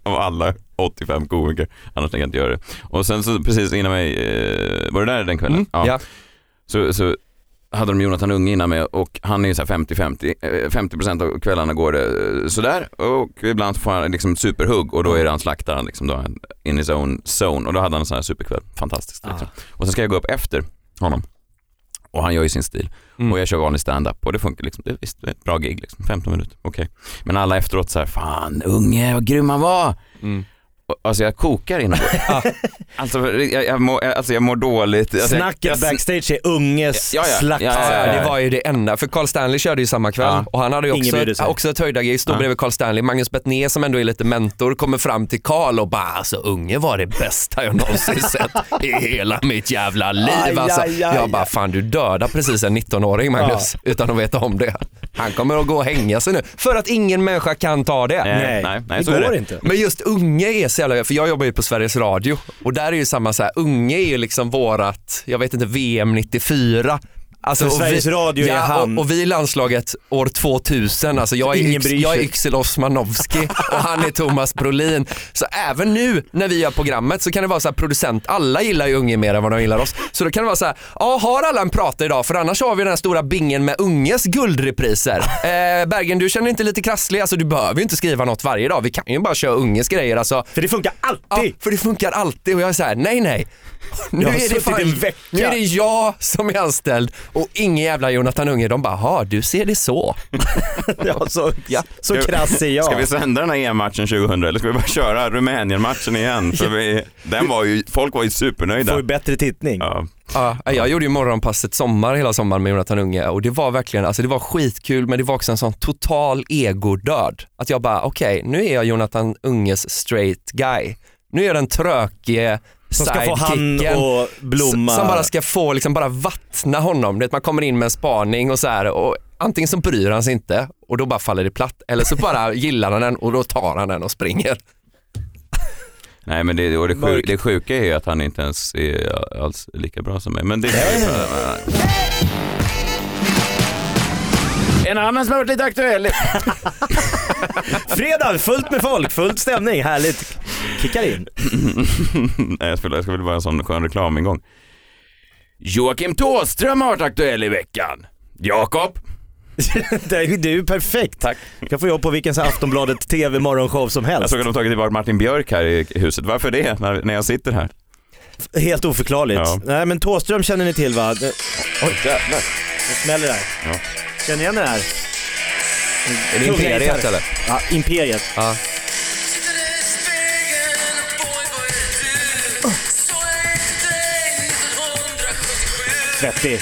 av alla 85 komiker. Annars tänker jag inte göra det. Och sen så precis innan mig, eh, var det där den kvällen? Mm, ja. Så, så hade de Jonathan Unge innan mig och han är ju så här 50-50. Eh, 50% av kvällarna går det eh, sådär och ibland får han liksom superhugg och då är det han slaktaren liksom då, in his own zone och då hade han en sån här superkväll. Fantastiskt. Liksom. Och sen ska jag gå upp efter honom och han gör ju sin stil Mm. och jag kör vanlig stand-up och det funkar liksom. Det, visst, det är ett bra gig liksom. 15 minuter, okej. Men alla efteråt så här, fan Unge vad grym han var. Mm. Alltså jag kokar inombords. alltså, jag, jag, mår, alltså jag mår dåligt. Alltså, jag- Snacket jag, backstage är unges Ja, ja. slakt. Ja, ja, Ja, ja. det var ju det enda, för Carl Stanley körde ju samma kväll Ja. och han hade ju också, sig. också ett höjdargig, stod Ja. bredvid Carl Stanley. Magnus Bettner som ändå är lite mentor kommer fram till Carl och bara alltså unge var det bästa jag någonsin sett i hela mitt jävla liv alltså. Jag bara fan du dödar precis en 19-åring Magnus utan att veta om det. Han kommer att gå och hänga sig nu för att ingen människa kan ta det. Nej, Nej, nej, det går det. inte. Men just unge är så jävla, för jag jobbar ju på Sveriges Radio och där är ju samma så här, unge är ju liksom vårat, jag vet inte, VM 94. Alltså, För och Sveriges Radio är ja, han. Och, och vi i landslaget år 2000, alltså jag är, Yx, jag är. Yxel Osmanowski och han är Thomas Brolin. Så även nu när vi gör programmet så kan det vara så här producent, alla gillar ju unge mer än vad de gillar oss. Så då kan det vara så här, ja har alla en prata idag för annars har vi den här stora bingen med unges guldrepriser. Eh, Bergen du känner inte lite krasslig, alltså du behöver ju inte skriva något varje dag, vi kan ju bara köra unges grejer alltså. För det funkar Ja, alltid. för det funkar alltid och jag är såhär, nej nej. Nu är, det vecka. nu är det jag som är anställd och ingen jävla Jonathan Unge. De bara, ha du ser det så. Ja, så, Ja. så Ska- krass är jag. Ska vi sända den här EM-matchen 2000 eller ska vi bara köra Rumänien-matchen igen? För vi, den var ju, folk var ju supernöjda. Får ju bättre tittning. Ja. Ja, jag gjorde ju morgonpasset sommar hela sommaren med Jonathan Unge och det var verkligen, alltså det var skitkul men det var också en sån total egodöd. Att jag bara, okej nu är jag Jonathan Unges straight guy. Nu är jag den trökige Som ska få han och blomma. Som bara ska få liksom bara vattna honom. Du vet, man kommer in med en spaning och så här och antingen så bryr han sig inte och då bara faller det platt eller så bara gillar han den och då tar han den och springer. Nej men det, och det, sjuk, det sjuka är ju att han inte ens är alls lika bra som mig. Men det En annan som har varit lite aktuell. Fredag, fullt med folk, fullt stämning, härligt. Kickar in. Nej jag skulle, jag skulle bara en sån skön reklamingång. Joakim Thåström har varit aktuell i veckan. Jakob? det är det är ju perfekt. Tack. Du kan få jobb på vilken så här Aftonbladet TV morgonshow som Jag helst. såg att de tagit tillbaka Martin Björk här i huset. Varför det, när, när jag sitter här? Helt oförklarligt. Ja. Nej men Thåström känner ni till va? Det, Oj, jävlar. det smäller där. Ja. Känner igen det här? Är det Imperiet eller? Ja, Imperiet. Ja. Svettig.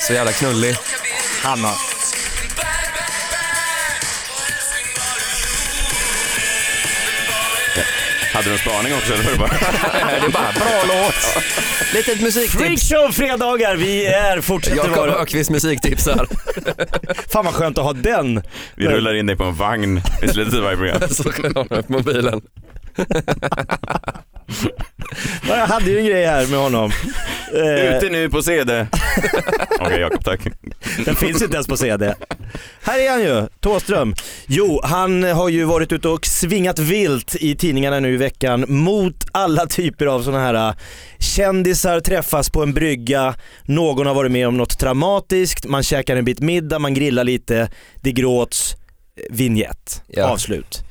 Så jävla knullig. Hanna. Hade du en spaning också eller var det bara... det är bara bra låt. Litet musiktips. Freakshow fredagar, vi är fortsätter Jakob vara. Ökvist musiktipsar. Fan vad skönt att ha den. Vi rullar in dig på en vagn i slutet av varje program. Så kan jag ha på mobilen. Ja, Jag hade ju en grej här med honom. Eh, Ute nu på CD. Okej Jakob, tack. Den finns inte ens på CD. Här är han ju, Thåström. Jo, han har ju varit ute och svingat vilt i tidningarna nu i veckan mot alla typer av sådana här äh, kändisar träffas på en brygga, någon har varit med om något traumatiskt, man käkar en bit middag, man grillar lite, det gråts, eh, vignett, Ja. avslut.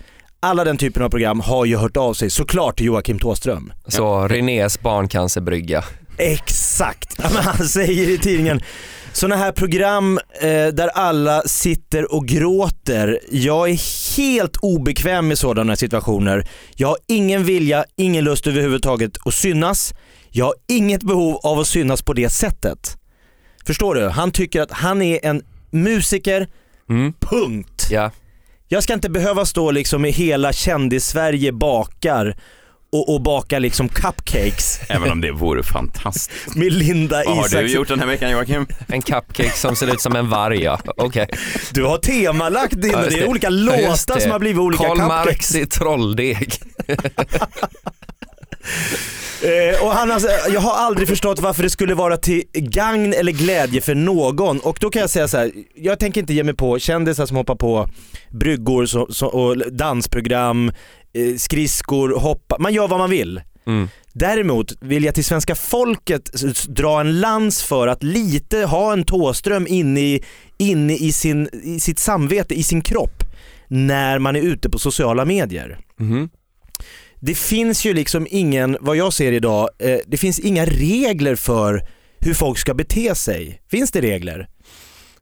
Alla den typen av program har ju hört av sig såklart till Joakim Thåström. Så Renés barncancerbrygga. Exakt, ja, men han säger i tidningen sådana här program eh, där alla sitter och gråter, jag är helt obekväm med sådana situationer. Jag har ingen vilja, ingen lust överhuvudtaget att synas. Jag har inget behov av att synas på det sättet. Förstår du? Han tycker att han är en musiker, Mm. punkt. Ja. Jag ska inte behöva stå liksom i hela kändis-Sverige bakar och, och baka liksom cupcakes Även om det vore fantastiskt. med Linda Vad har Isaksson. du gjort den här veckan Joakim? En cupcake som ser ut som en varg ja. Okej. Du har temalagt din, Ja, just det är olika låtar det. som har blivit olika Karl cupcakes. Marx i trolldeg. Eh, och han sagt, jag har aldrig förstått varför det skulle vara till gagn eller glädje för någon. Och då kan jag säga så här, jag tänker inte ge mig på kändisar som hoppar på bryggor så, så, och dansprogram, eh, skridskor, hoppa, man gör vad man vill. Mm. Däremot vill jag till svenska folket dra en lans för att lite ha en tåström inne i, inne i, sin, i sitt samvete, i sin kropp, när man är ute på sociala medier. Mhm. Det finns ju liksom ingen, vad jag ser idag, eh, det finns inga regler för hur folk ska bete sig. Finns det regler?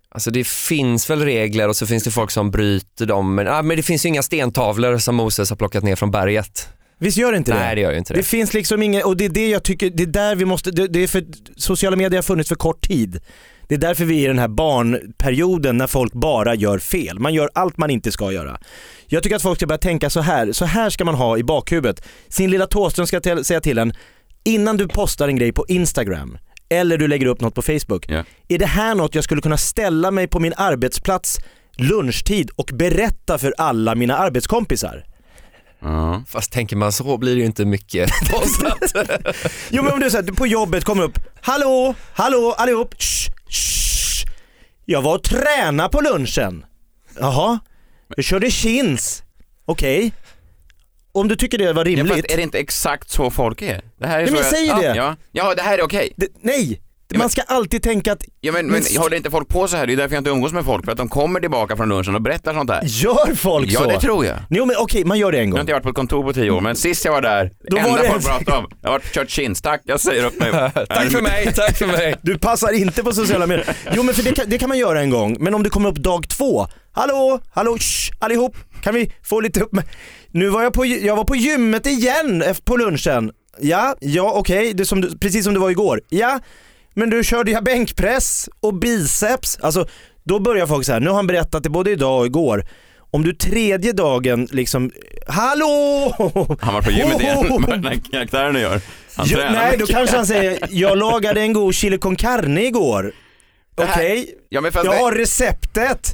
Alltså det finns väl regler och så finns det folk som bryter dem. Men, ah, men det finns ju inga stentavlor som Moses har plockat ner från berget. Visst gör det inte det? Nej det gör ju inte det. Det finns liksom inget, och det är det jag tycker, det är där vi måste, det, det är för, sociala medier har funnits för kort tid. Det är därför vi är i den här barnperioden när folk bara gör fel. Man gör allt man inte ska göra. Jag tycker att folk ska börja tänka så här, så här ska man ha i bakhuvudet. Sin lilla Thåström ska till, säga till en, innan du postar en grej på Instagram eller du lägger upp något på Facebook, Ja. är det här något jag skulle kunna ställa mig på min arbetsplats lunchtid och berätta för alla mina arbetskompisar? Ja. Fast tänker man så blir det ju inte mycket postat. Jo men om du säger på jobbet kommer upp, hallå, hallå allihop, shh, shh. Jag var och tränade på lunchen. Jaha, jag körde chins. Okej. Om du tycker det var Ja, rimligt. fast är det inte exakt så folk är? Det här är Ja, så men jag säger ja, det. Ja, ja, det här är okej. det, nej, men- man ska alltid tänka att Ja, men, Men- håller inte folk på så här? Det är därför jag inte umgås med folk, för att de kommer tillbaka från lunchen och berättar sånt här. gör folk Ja, så? det tror jag. Jo men okej, man gör det en Jag har gång. inte varit på ett kontor på tio år, men sist jag var där, Då var enda det folk pratade om, jag har varit kört chins, tack, jag säger upp mig. tack för mig, tack för mig. Du passar inte på sociala medier. Jo men för det kan, det kan man göra en gång, men om det kommer upp dag två. Hallå, hallå, shh, allihop, kan vi få lite upp Nu var jag på, jag var på gymmet igen på lunchen. Ja, ja okej, det är som du, precis som det var igår. Ja, men du körde jag bänkpress och biceps. Alltså, då börjar folk så här. nu har han berättat det både idag och igår. Om du tredje dagen liksom, hallå! Han var på gymmet igen, vad den här karaktären gör. Han Jo, tränar nej, då kanske han säger, jag lagade en god chili con carne igår. Okej, Ja, men fast jag det- har receptet.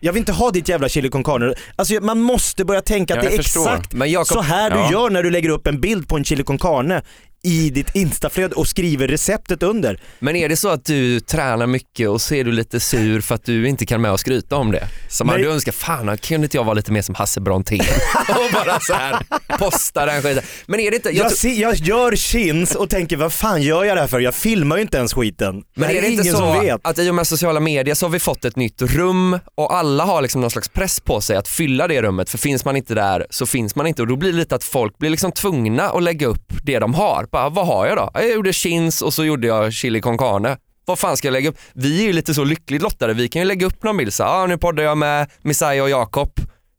Jag vill inte ha ditt jävla chili con carne. Alltså man måste börja tänka att Ja, det är förstår. exakt Men Jakob- så här du Ja. gör när du lägger upp en bild på en chili con carne i ditt instaflöde och skriver receptet under. Men är det så att du tränar mycket och så är du lite sur för att du inte kan med och skryta om det? Som Nej. du önskar, fan kunde inte jag vara lite mer som Hasse Brontén och bara så här posta den skiten. Men är det inte, jag Jag, se, jag gör chins och tänker vad fan gör jag det här för? Jag filmar ju inte ens skiten. Men det är det inte så att i och med sociala medier så har vi fått ett nytt rum och alla har liksom någon slags press på sig att fylla det rummet för finns man inte där så finns man inte och då blir det lite att folk blir liksom tvungna att lägga upp det de har. Bara, vad har jag då? Jag gjorde chins och så gjorde jag chili con carne. Vad fan ska jag lägga upp? Vi är ju lite så lyckligt lottade, vi kan ju lägga upp någon bild så här, ah, nu poddar jag med Messiah och Jakob.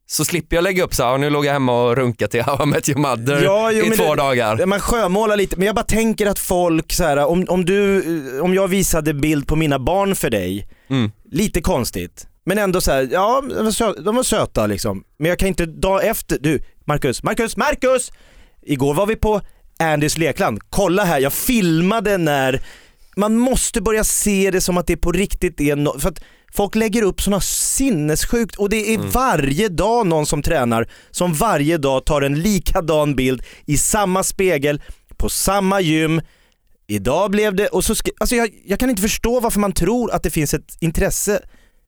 Så slipper jag lägga upp så här, ah, nu låg jag hemma och runkade till How I Met Your Mother Ja, jo, i två det- dagar. Man sjömålar lite, men jag bara tänker att folk så här, om, om du, om jag visade bild på mina barn för dig, Mm. lite konstigt. Men ändå så här, ja de var, söta, de var söta liksom. Men jag kan inte, dag efter, du Marcus, Marcus, Marcus! Igår var vi på Andys lekland, kolla här, jag filmade när, man måste börja se det som att det är på riktigt är no, för att folk lägger upp sådana sinnessjukt och det är varje dag någon som tränar som varje dag tar en likadan bild i samma spegel, på samma gym. Idag blev det, och så alltså jag, jag kan inte förstå varför man tror att det finns ett intresse.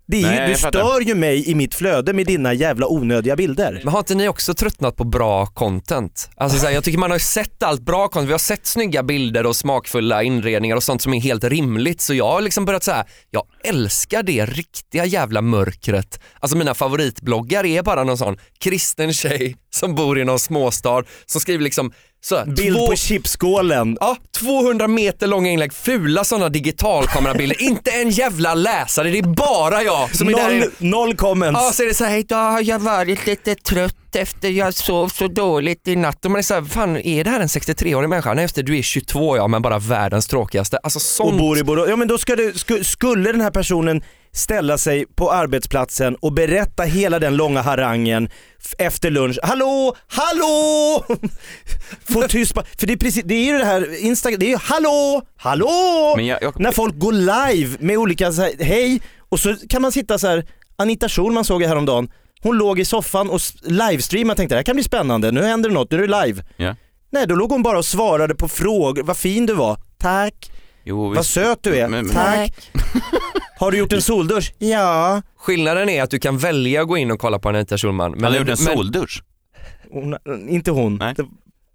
Det är Nej, du stör ju mig i mitt flöde med dina jävla onödiga bilder. Men har inte ni också tröttnat på bra content? Alltså så här, jag tycker man har ju sett allt bra content, vi har sett snygga bilder och smakfulla inredningar och sånt som är helt rimligt så jag har liksom börjat säga, jag älskar det riktiga jävla mörkret. Alltså mina favoritbloggar är bara någon sån kristen tjej som bor i någon småstad som skriver liksom så Bild två- på chipsskålen. Ja, 200 meter långa inlägg, fula sådana digitalkamerabilder. inte en jävla läsare, det är bara jag som är där inne. Noll, noll comments. Ja, så är det så här, idag har jag varit lite trött efter jag sov så dåligt i natt. Och man är så här, fan är det här en 63-årig människa? Nej, efter du är 22 ja, men bara världens tråkigaste. Alltså och sånt. bor i Borås. Ja men då ska du, sku, skulle den här personen ställa sig på arbetsplatsen och berätta hela den långa harangen efter lunch. Hallå, hallå! Få tyst på, för det är precis, det är ju det här Instagram, det är ju hallå, hallå! Jag, jag, När folk går live med olika så här, hej och så kan man sitta så här. Anita Schulman såg jag häromdagen, hon låg i soffan och livestreamade tänkte det här kan bli spännande, nu händer det något, nu är det live. Ja. Nej då låg hon bara och svarade på frågor, vad fin du var, tack. Jo, Vad visst. söt du är. Men- men- Tack. Har du gjort en soldusch? Ja. Skillnaden är att du kan välja att gå in och kolla på Anita Schulman. Men, Han gjort en men, soldusch. Hon, inte hon. Nej. Det-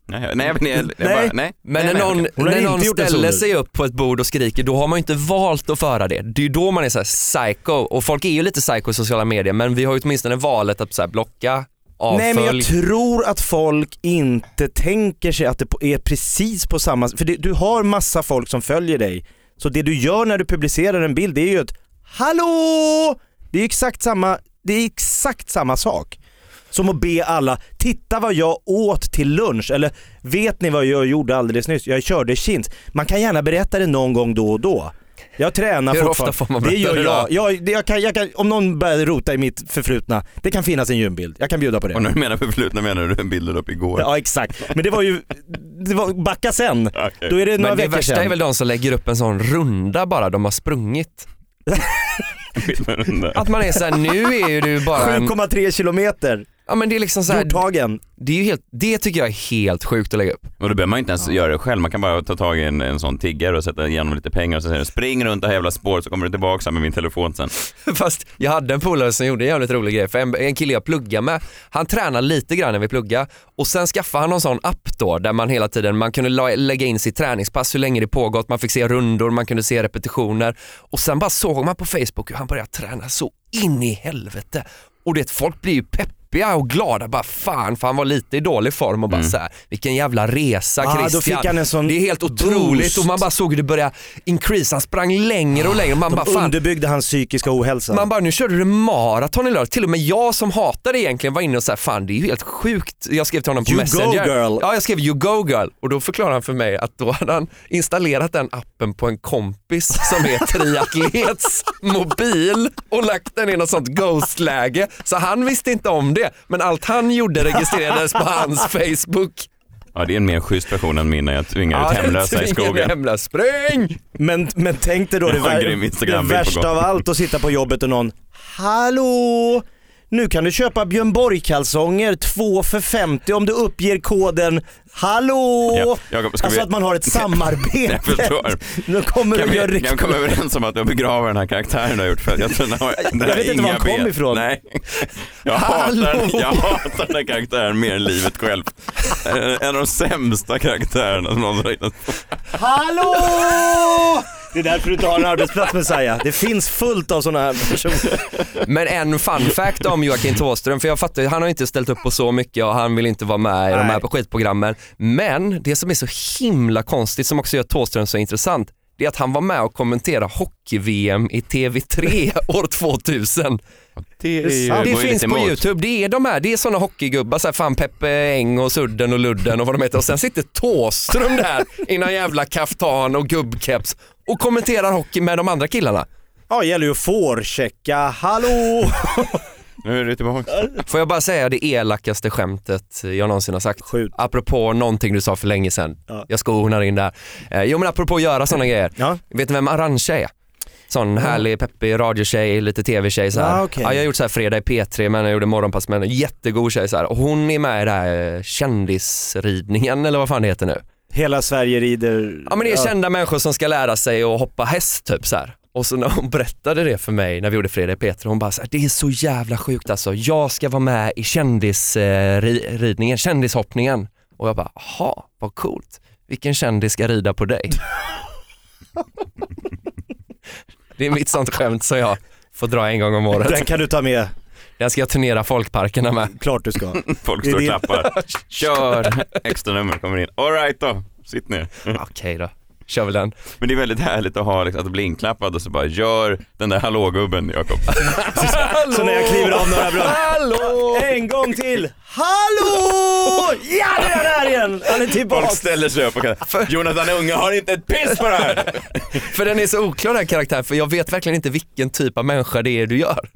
Nej, jag- nej, jag, jag, jag, jag Nej. bara, nej. men nej, när nej, någon, okej. Hon har när inte någon gjort en ställer soldusch. sig upp på ett bord och skriker, då har man ju inte valt att föra det. Det är ju då man är så här psycho. Och folk är ju lite psycho i sociala medier, men vi har ju åtminstone valet att så här blocka, avfölj. Nej men jag tror att folk inte tänker sig att det är precis på samma För det, du har massa folk som följer dig. Så det du gör när du publicerar en bild det är ju ett Hallå! Det är exakt samma, det är exakt samma sak. Som att be alla, titta vad jag åt till lunch eller vet ni vad jag gjorde alldeles nyss? Jag körde chins. Man kan gärna berätta det någon gång då och då. Jag tränar Hur fortfarande. ofta får man det gör jag. jag, det- jag, kan, jag kan, om någon börjar rota i mitt förflutna, det kan finnas en gymbild. Jag kan bjuda på det. Och när du menar förflutna menar du en bild du upp igår? Ja exakt, men det var ju, det var, backa sen. Okej. Då är det några Men det veckor värsta sedan. är väl de som lägger upp en sån runda bara de har sprungit. Att man är såhär, nu är ju du bara en, 7,3 kilometer, ja men det är liksom såhär, Hjorthagen. det är ju helt, det tycker jag är helt sjukt att lägga upp. Och då behöver man inte ens göra det själv, man kan bara ta tag i en, en sån tiggare och sätta igenom lite pengar och så säger du spring runt det här jävla spåret så kommer du tillbaka med min telefon sen. Fast jag hade en polare som gjorde en jävligt rolig grej, för en, en kille jag pluggar med, han tränar lite grann när vi pluggar och sen skaffade han någon sån app då där man hela tiden, man kunde la, lägga in sitt träningspass, hur länge det pågått, man fick se rundor, man kunde se repetitioner och sen bara såg man på Facebook hur han började träna så in i helvete och det folk blir ju peppiga och glada, bara fan för han var lite i dålig form och bara så här, vilken jävla resa Ah, Christian. det är helt otroligt boost. och man bara såg hur det började increase, han sprang längre och längre man De bara fan underbyggde hans psykiska ohälsa. man bara, nu körde du maraton i lördag. Till och med jag som hatar det egentligen var inne och sa, fan det är ju helt sjukt. Jag skrev till honom på You Messenger. go, girl. Ja, jag skrev you go girl. Och då förklarade han för mig att då hade han installerat den appen på en kompis som är triatlets mobil och lagt den i något sånt ghost-läge. Så han visste inte om det, men allt han gjorde registrerades på hans Facebook. Ja det är en mer schysst version än min när jag tvingar ut hemlösa i skogen. Hemlös. Spring! Men, men tänk dig då det, vär, det värsta av allt att sitta på jobbet och någon Hallå! Nu kan du köpa Björn Borg-kalsonger, två för 50 om du uppger koden HALLÅ! Ja, Jakob, ska alltså vi- att man har ett samarbete. Jag förstår. Nu kommer Kan vi, göra kan vi riktigt... komma överens om att jag begraver den här karaktären du har gjort? För jag, tror den har, den Jag vet inte var han kom ben. ifrån. Nej. Jag hatar, den- jag hatar den här karaktären mer än livet själv. En av de sämsta karaktärerna som någonsin har hittat på. HALLÅ! Det är därför du inte har en arbetsplats Messiah. Det finns fullt av sådana här personer. Men en fun fact om Joakim Thåström, för jag fattar han har inte ställt upp på så mycket och han vill inte vara med i de här skitprogrammen. Men det som är så himla konstigt som också gör Thåström så intressant, det är att han var med och kommenterade hockey-VM i TV3 år 2000. Det, Det ju finns på. YouTube, det är de här, det är sådana hockeygubbar, så här, fan Peppe Eng och Sudden och Ludden och vad de heter och sen sitter Thåström där i någon jävla kaftan och gubbkeps och kommenterar hockey med de andra killarna. Ja, det gäller ju att forechecka. Hallå! Nu är du tillbaka. Får jag bara säga det elakaste skämtet jag någonsin har sagt? Skjut. Apropå någonting du sa för länge sedan. Ja. Jag skonar in där. Eh, jo men apropå att göra sådana grejer. Ja. Vet ni vem Arantxa är? Sån härlig, peppig radiotjej, lite tv-tjej så här. Ja, okej. ja, jag har gjort så här fredag i P3 men jag gjorde morgonpass med en jättegod tjej så här. Och hon är med i det här kändisridningen eller vad fan det heter nu. Hela Sverige rider... Ja men det är kända människor som ska lära sig att hoppa häst typ så här. Och så när hon berättade det för mig när vi gjorde Fredag Peter, hon bara så här, det är så jävla sjukt alltså. Jag ska vara med i kändisridningen, kändishoppningen. Och jag bara, aha, vad coolt. Vilken kändis ska rida på dig? det är mitt sånt skämt som jag får dra en gång om Den året. kan du ta med. Den ska jag turnera folkparkerna med. Klart du ska. Folk står och klappar. Kör! Extra nummer kommer in. All right då, sitt ner. Okej då, kör väl den. Men det är väldigt härligt att ha liksom, att bli inklappad och så bara gör den där hallågubben Jakob. Så när jag kliver av några bra... Hallå! En gång till! Hallå! Ja, det är där igen! Han är Folk tillbaka. ställer sig upp och kan, Jonathan Unge har inte ett piss på det här! För den är så oklar den här karaktären för jag vet verkligen inte vilken typ av människa det är du gör.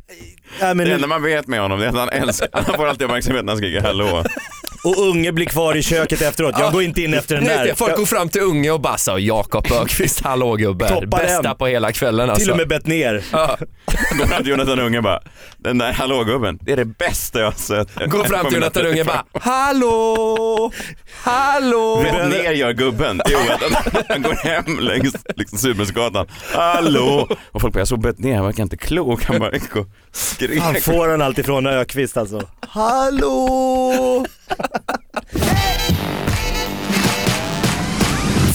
Nej, men Det nu, enda man vet med honom det är att han älskar, han får alltid uppmärksamhet när han skriker hallå. Och Unge blir kvar i köket efteråt. Jag går inte in efter den där. folk går fram till unge och bara så Jakob Öqvist, hallå gubben, bästa på hela kvällen alltså. till och med bett ner. Ja. Går fram till Jonathan Unge bara, den där hallågubben, det är det bästa jag har sett. Går fram till Jonathan Unge bara, hallå, hallå. Rätt ner gör gubben. Jo, att han går hem längs liksom, Surbrunnsgatan. Hallå! Och folk bara, jag såg bett ner, han verkar inte klok. Han bara gick och skrek. Han får den alltid från Ökvist alltså. Hallå!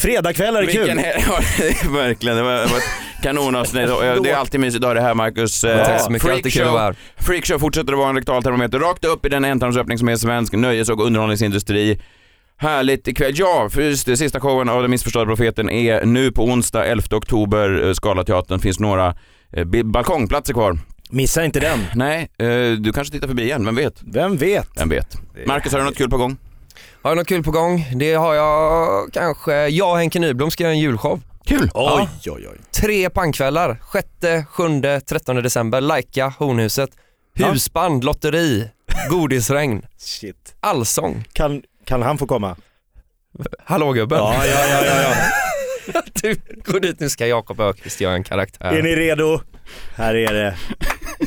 Fredagkvällar är Vilken kul. he- det är verkligen, det var, det var ett kanonavsnitt. Det är alltid mysigt att ha det här Marcus. Eh, Tack så mycket, alltid kul att vara här. Freakshow fortsätter att vara en rektal termometer rakt upp i den ändtarmsöppning som är svensk nöjes och underhållningsindustri. Härligt ikväll. Ja, för just det, sista showen av Den missförstådda profeten är nu på onsdag 11 oktober. Eh, Scalateatern finns några eh, balkongplatser kvar. Missa inte den. Nej, eh, du kanske tittar förbi igen, vem vet? Vem vet? Vem vet? Marcus, har du något kul på gång? Har jag något kul på gång? Det har jag kanske. Jag och Henke Nyblom ska göra en julshow. Kul! Oj, oj, oj. Tre pangkvällar, 6, 7, 13 december. Laika, Hornhuset. Ja. Husband, lotteri, godisregn, Shit. allsång. Kan, kan han få komma? Hallå gubben. Ja, ja, ja, ja, ja. Du, gå dit nu ska Jakob Öqvist göra en karaktär. Är ni redo? Här är det.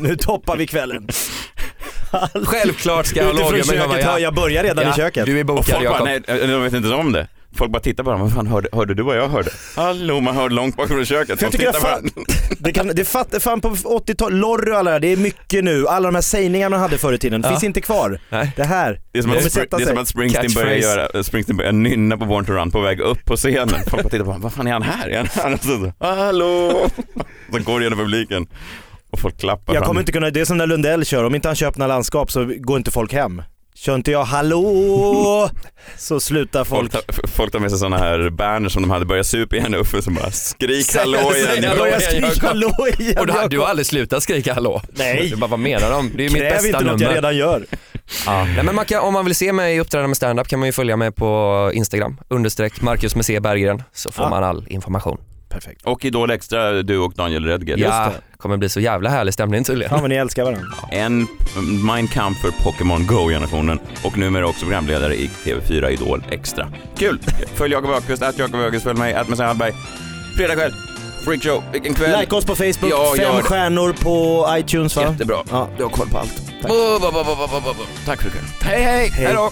Nu toppar vi kvällen. Självklart ska Hallå Utifrån gubben komma. köket, ja, jag börjar redan i köket. Du är Och bokad folk bara, Jakob. nej, eh, de vet inte om det. Folk bara tittar på dem, vad fan hörde, hörde du vad jag hörde? Hallå, man hörde långt bak från köket. Jag Folk tycker tittar jag på den. Det, kan, det fatt, fan på 80-talet, Lorry och alla det det är mycket nu. Alla de här sägningarna man hade förr i tiden, Ja. finns inte kvar. Nej. Det här Det är som kommer att, det är som att Springsteen börjar, göra, Springsteen börjar nynna på Born to Run på väg upp på scenen. Folk bara tittar på honom, vad fan är han här? Är han här? Hallå! Så går det genom publiken och folk klappar Jag fram. kommer inte kunna, det är som när Lundell kör, om inte han kör öppna landskap så går inte folk hem. Kör inte jag hallå så slutar Folk folk. tar, folk tar med sig sådana här banners som de hade börjat supa igen Uffe som bara skrik hallå igen. Jag börjar skrika hallå igen. Och du, du har aldrig slutat skrika hallå? Nej. Du bara, vad menar de? Det är ju mitt bästa inte något nummer. jag redan gör. Ja. Nej, men man kan, om man vill se mig uppträda med stand-up kan man ju följa mig på Instagram, understreck Marcus med C Berggren, så får Ja. man all information. Perfekt. Och Idol Extra, du och Daniel Redger. Ja, kommer bli så jävla härlig stämning tydligen. Fan vad ni älskar varandra. En Mein Kampf för Pokémon Go-generationen och numera också programledare i TV4 Idol Extra. Kul! Följ Jakob Öqvist, att Jakob Öqvist, följ mig, att Messiah Hallberg. Fredag kväll, freakshow, vilken kväll! Like oss på Facebook, Ja, fem stjärnor på iTunes va? Jättebra. Ja. Du har koll på allt. Tack. Bu, bu, bu. Tack för ikväll. Hej, hej, Hej. hej då.